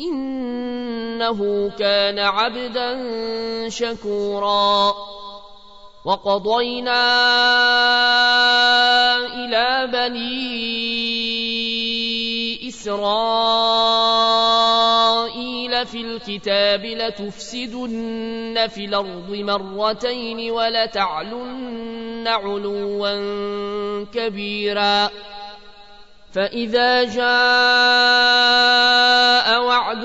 إنه كان عبدا شكورا. وقضينا إلى بني إسرائيل في الكتاب لتفسدن في الأرض مرتين ولتعلن علوا كبيرا. فإذا جاء وعد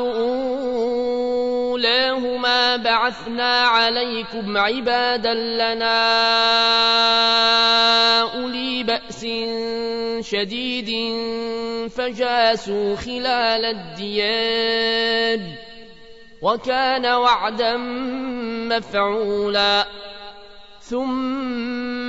أولاهما بعثنا عليكم عبادا لنا أولي بأس شديد فجاسوا خلال الديار وكان وعدا مفعولا ثم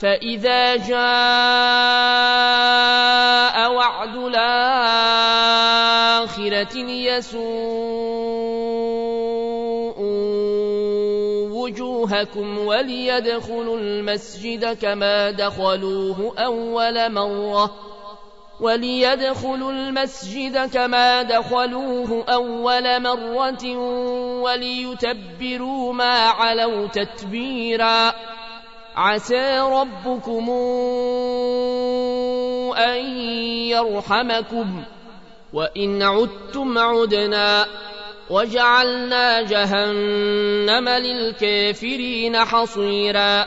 فإذا جاء وعد الآخرة يسوء وجوهكم وليدخلوا المسجد كما دخلوه أول مرة وليدخلوا المسجد كما دخلوه أول مرة وليتبروا ما علوا تتبيراً عسى ربكم أن يرحمكم. وإن عدتم عدنا وجعلنا جهنم للكافرين حصيرا.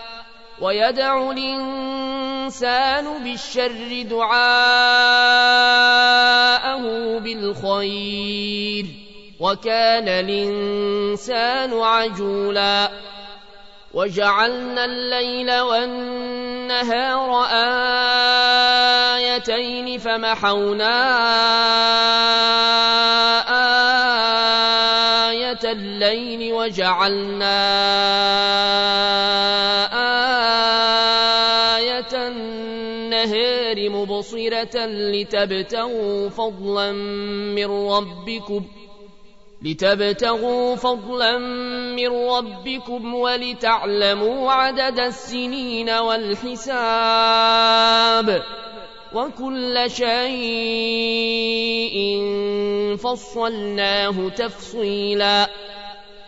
ويدع الإنسان بالشر دعاءه بالخير وكان الإنسان عجولا. وجعلنا الليل والنهار آيتين فمحونا آية الليل وجعلنا مبصرة لتبتغوا فضلا من ربكم لتبتغوا فضلا من ربكم ولتعلموا عدد السنين والحساب وكل شيء فصلناه تفصيلا.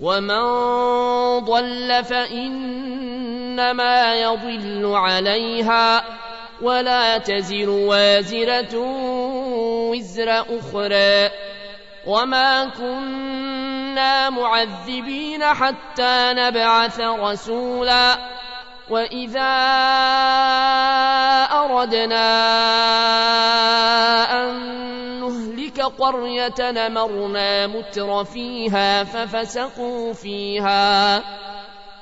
ومن ضل فإنما يضل عليها ولا تزر وازرة وزر أخرى وما كنا معذبين حتى نبعث رسولا وإذا أردنا قرية نمرنا متر فيها ففسقوا فيها.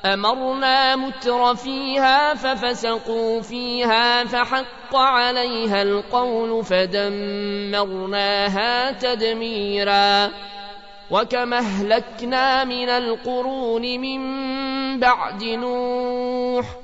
أمرنا متر فيها ففسقوا فيها فحق عليها القول فدمرناها تدميرا. وكما أهلكنا من القرون من بعد نوح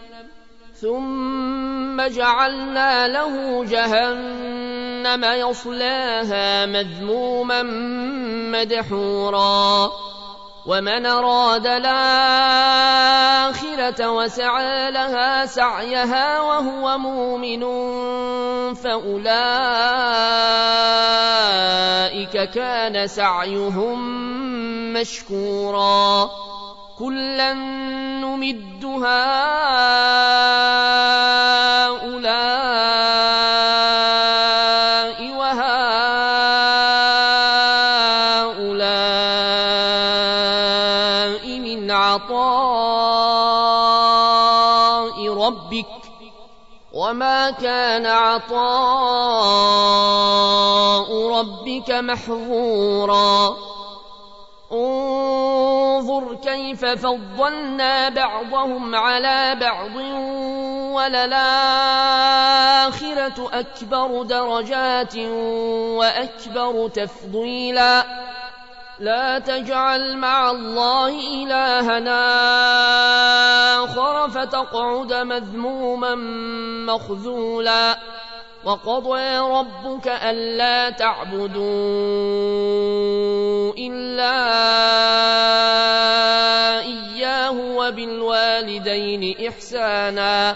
ثم جعلنا له جهنم يصلاها مذموما مدحورا. ومن أراد الآخرة وسعى لها سعيها وهو مؤمن فأولئك كان سعيهم مشكورا. كلا نمد هؤلاء وهؤلاء من عطاء ربك وما كان عطاء ربك محظورا انظر كيف فضلنا بعضهم على بعض وللآخرة أكبر درجات وأكبر تفضيلا. لا تجعل مع الله إلهنا آخر فتقعد مذموما مخذولا. وقضى ربك ألا تعبدوا إلا إياه وبالوالدين إحسانا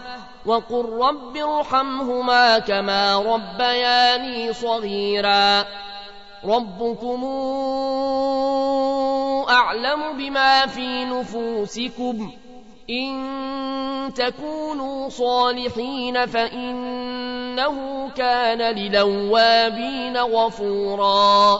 وقل رب ارحمهما كما ربياني صغيرا. ربكم أعلم بما في نفوسكم. إن تكونوا صالحين فإنه كان للوابين غفورا.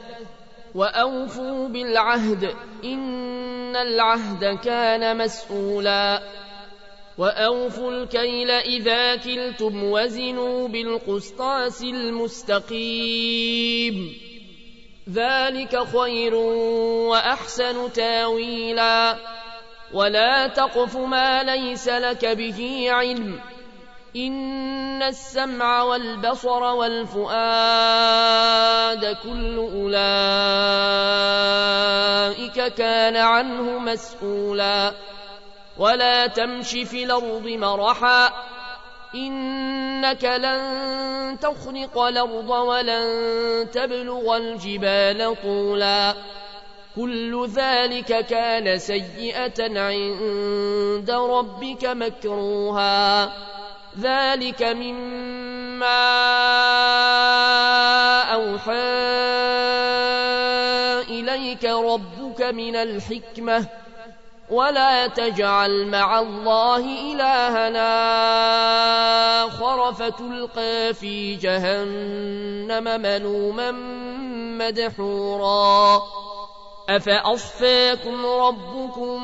وأوفوا بالعهد إن العهد كان مسؤولا. وأوفوا الكيل إذا كلتم وزنوا بالقسطاس المستقيم. ذلك خير وأحسن تأويلا. ولا تقف ما ليس لك به علم. إن السمع والبصر والفؤاد كل أولئك كان عنه مسؤولا. ولا تمش في الأرض مرحا. إنك لن تخرق الأرض ولن تبلغ الجبال طولا. كل ذلك كان سيئة عند ربك مكروها. ذلك مما أوحى إليك ربك من الحكمة ولا تجعل مع الله إلهنا آخر فتلقى في جهنم ملوما مدحورا أفأصفاكم ربكم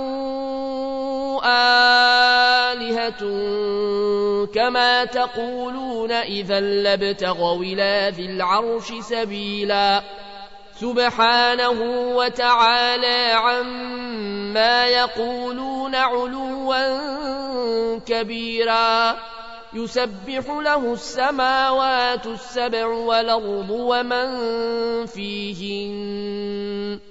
آلهة كما تقولون إذا لابتغوا إلى ذي العرش سبيلا. سبحانه وتعالى عما يقولون علوا كبيرا. يسبح له السماوات السبع والأرض ومن فيهن.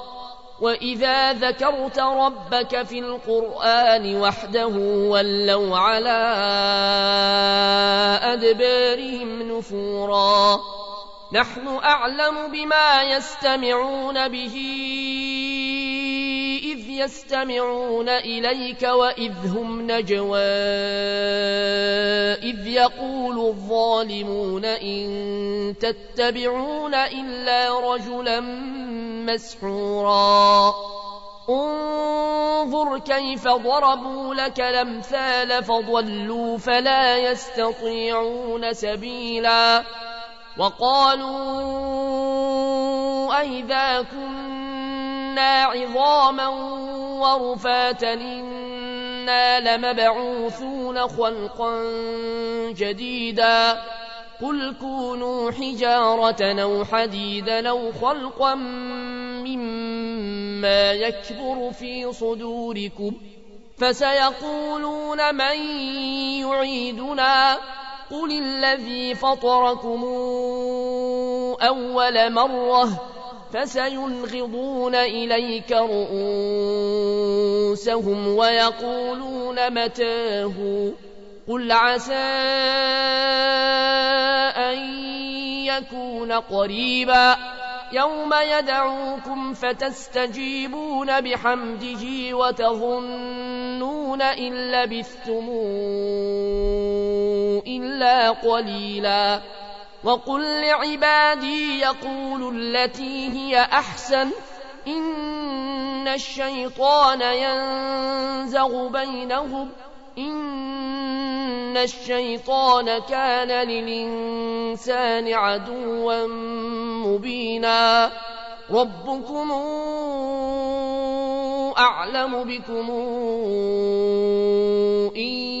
وإذا ذكرت ربك في القرآن وحده ولوا على أدبارهم نفورا نحن أعلم بما يستمعون به يستمعون إليك وإذ هم نجوى إذ يقول الظالمون إن تتبعون إلا رجلا مسحورا. انظر كيف ضربوا لك الأمثال فضلوا فلا يستطيعون سبيلا. وقالوا أئذا كنا عظاما ورفاتا إنا لمبعوثون خلقا جديدا قل كونوا حجارة أو حديدا أو خلقا مما يكبر في صدوركم فسيقولون من يعيدنا قل الذي فطركم أول مرة فسينغضون إليك رؤوسهم ويقولون متاه. قل عسى أن يكون قريبا. يوم يدعوكم فتستجيبون بحمده وتظنون إن لبثتم إلا قليلا. وقل لعبادي يقولوا التي هي أحسن إن الشيطان ينزغ بينهم إن الشيطان كان للإنسان عدوا مبينا ربكم أعلم بكم إن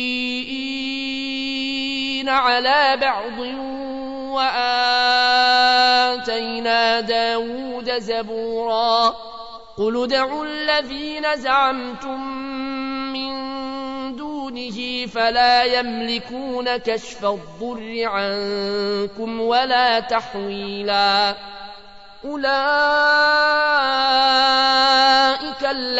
على بعض وآتينا داود زبورا قل ادعوا الذين زعمتم من دونه فلا يملكون كشف الضر عنكم ولا تحويلا أولئك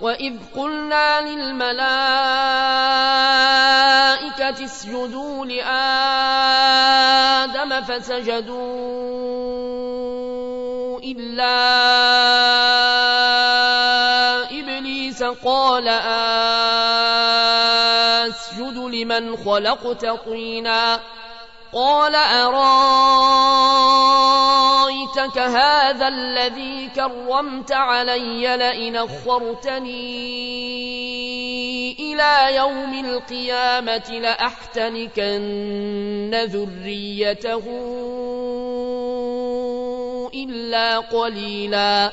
وإذ قلنا للملائكة اسجدوا لآدم فسجدوا إلا إبليس قال أسجد لمن خلقت طينا قال أرأيتك هذا الذي كرمت علي لئن أخرتني إلى يوم القيامة لأحتنكن ذريته إلا قليلا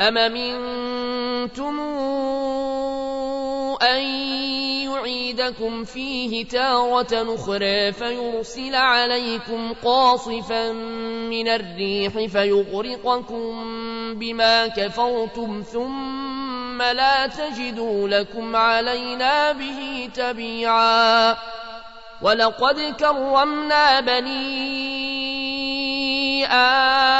أم منتم أن يعيدكم فيه تارة أخرى فيرسل عليكم قاصفا من الريح فيغرقكم بما كفرتم ثم لا تجدوا لكم علينا به تبيعا ولقد كرمنا بني آدم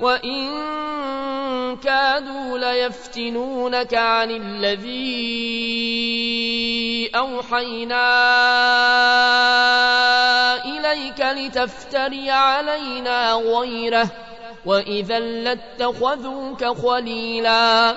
وإن كادوا ليفتنونك عن الذي أوحينا إليك لتفتري علينا غيره وإذا لاتخذوك خليلا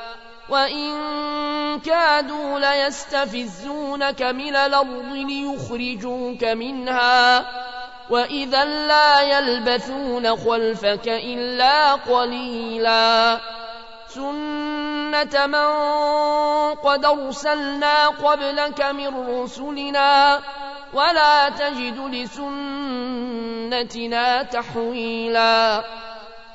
وإن كادوا ليستفزونك من الأرض ليخرجوك منها وإذا لا يلبثون خلفك إلا قليلا سنة من قد أرسلنا قبلك من رسلنا ولا تجد لسنتنا تحويلا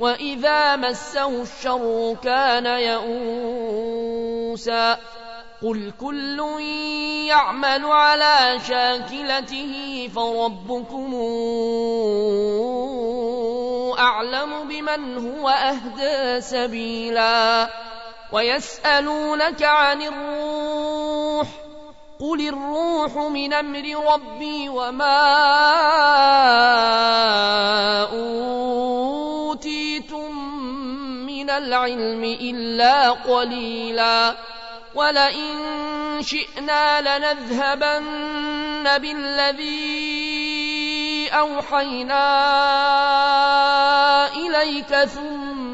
وإذا مسه الشر كان يئوسا قل كل يعمل على شاكلته فربكم أعلم بمن هو أهدى سبيلا ويسألونك عن الروح قل الروح من أمر ربي وما اوتيتم من العلم الا قليلا ولئن شئنا لنذهبن بالذي اوحينا اليك ثم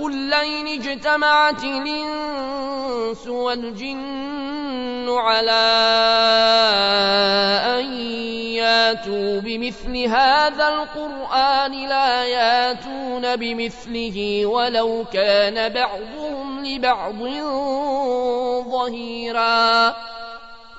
قل لئن اجتمعت الانس والجن على ان ياتوا بمثل هذا القران لا ياتون بمثله ولو كان بعضهم لبعض ظهيرا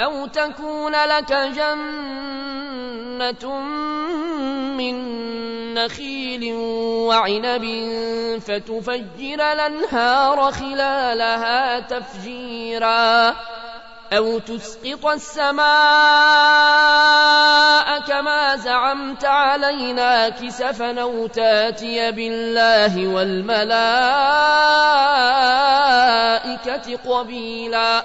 أو تكون لك جنة من نخيل وعنب فتفجر الانهار خلالها تفجيرا أو تسقط السماء كما زعمت علينا كسفا أو تاتي بالله والملائكة قبيلا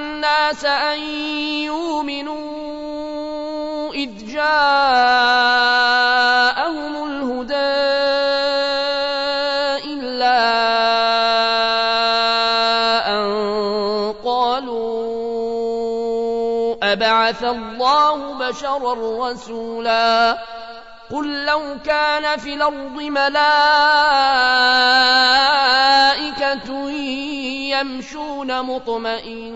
أن يؤمنوا إذ جاءهم الهدى إلا أن قالوا أبعث الله بشرا رسولا قل لو كان في الأرض ملائكة يمشون مطمئنين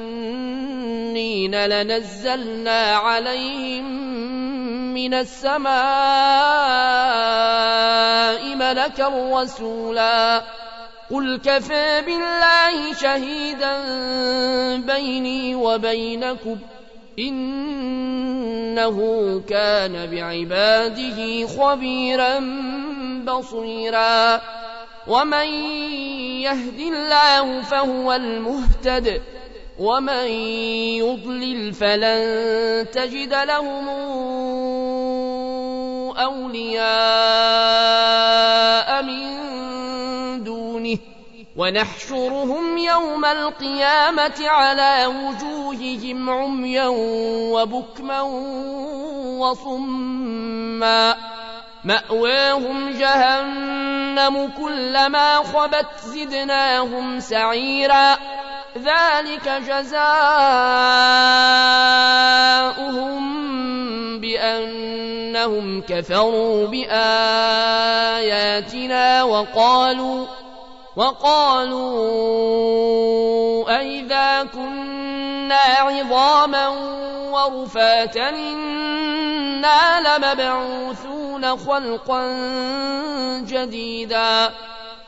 لنزلنا عليهم من السماء ملكا رسولا. قل كفى بالله شهيدا بيني وبينكم إنه كان بعباده خبيرا بصيرا. ومن يهد الله فهو المهتد ومن يضلل فلن تجد لهم أولياء من دونه. ونحشرهم يوم القيامة على وجوههم عميا وبكما وصما. مأواهم جهنم كلما خبت زدناهم سعيرا. ذلك جزاؤهم بأنهم كفروا بآياتنا وقالوا وقالوا أئذا كنا عظاما ورفاتا إنا لمبعوثون خلقا جديدا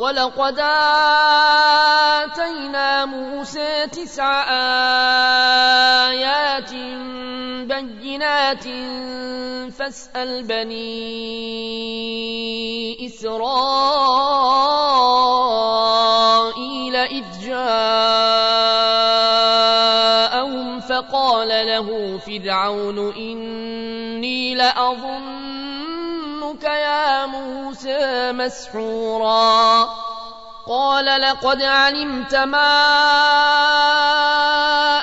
ولقد آتينا موسى تسع آيات بينات فاسأل بني إسرائيل إذ جاءهم فقال له فرعون إني لأظنك يا موسى مسحورا قال لقد علمت ما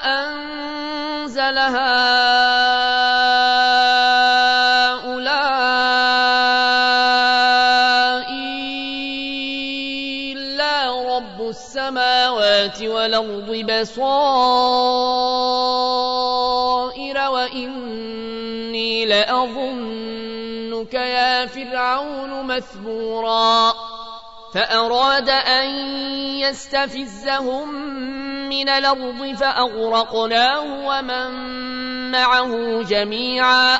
أنزل هؤلاء إلا رب السماوات والأرض بصائر وإني لأظنك يا فرعون مثبورا. فأراد أن يستفزهم من الأرض فأغرقناه ومن معه جميعا.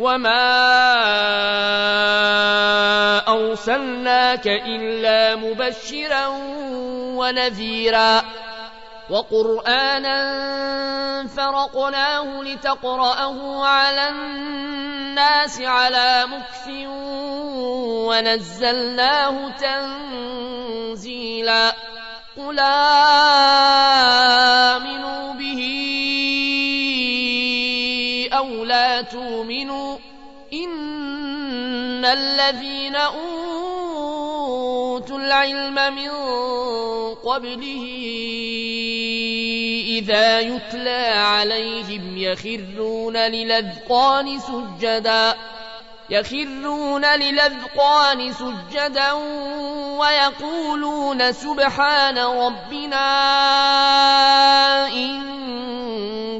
وما أرسلناك إلا مبشرا ونذيرا وقرآنا فرقناه لتقرأه على الناس على مكف ونزلناه تنزيلا قل آمنوا أو لا تؤمنوا إن الذين أوتوا العلم من قبله إذا يتلى عليهم يخرون للأذقان سجداً يخرون للأذقان سجدا ويقولون سبحان ربنا إن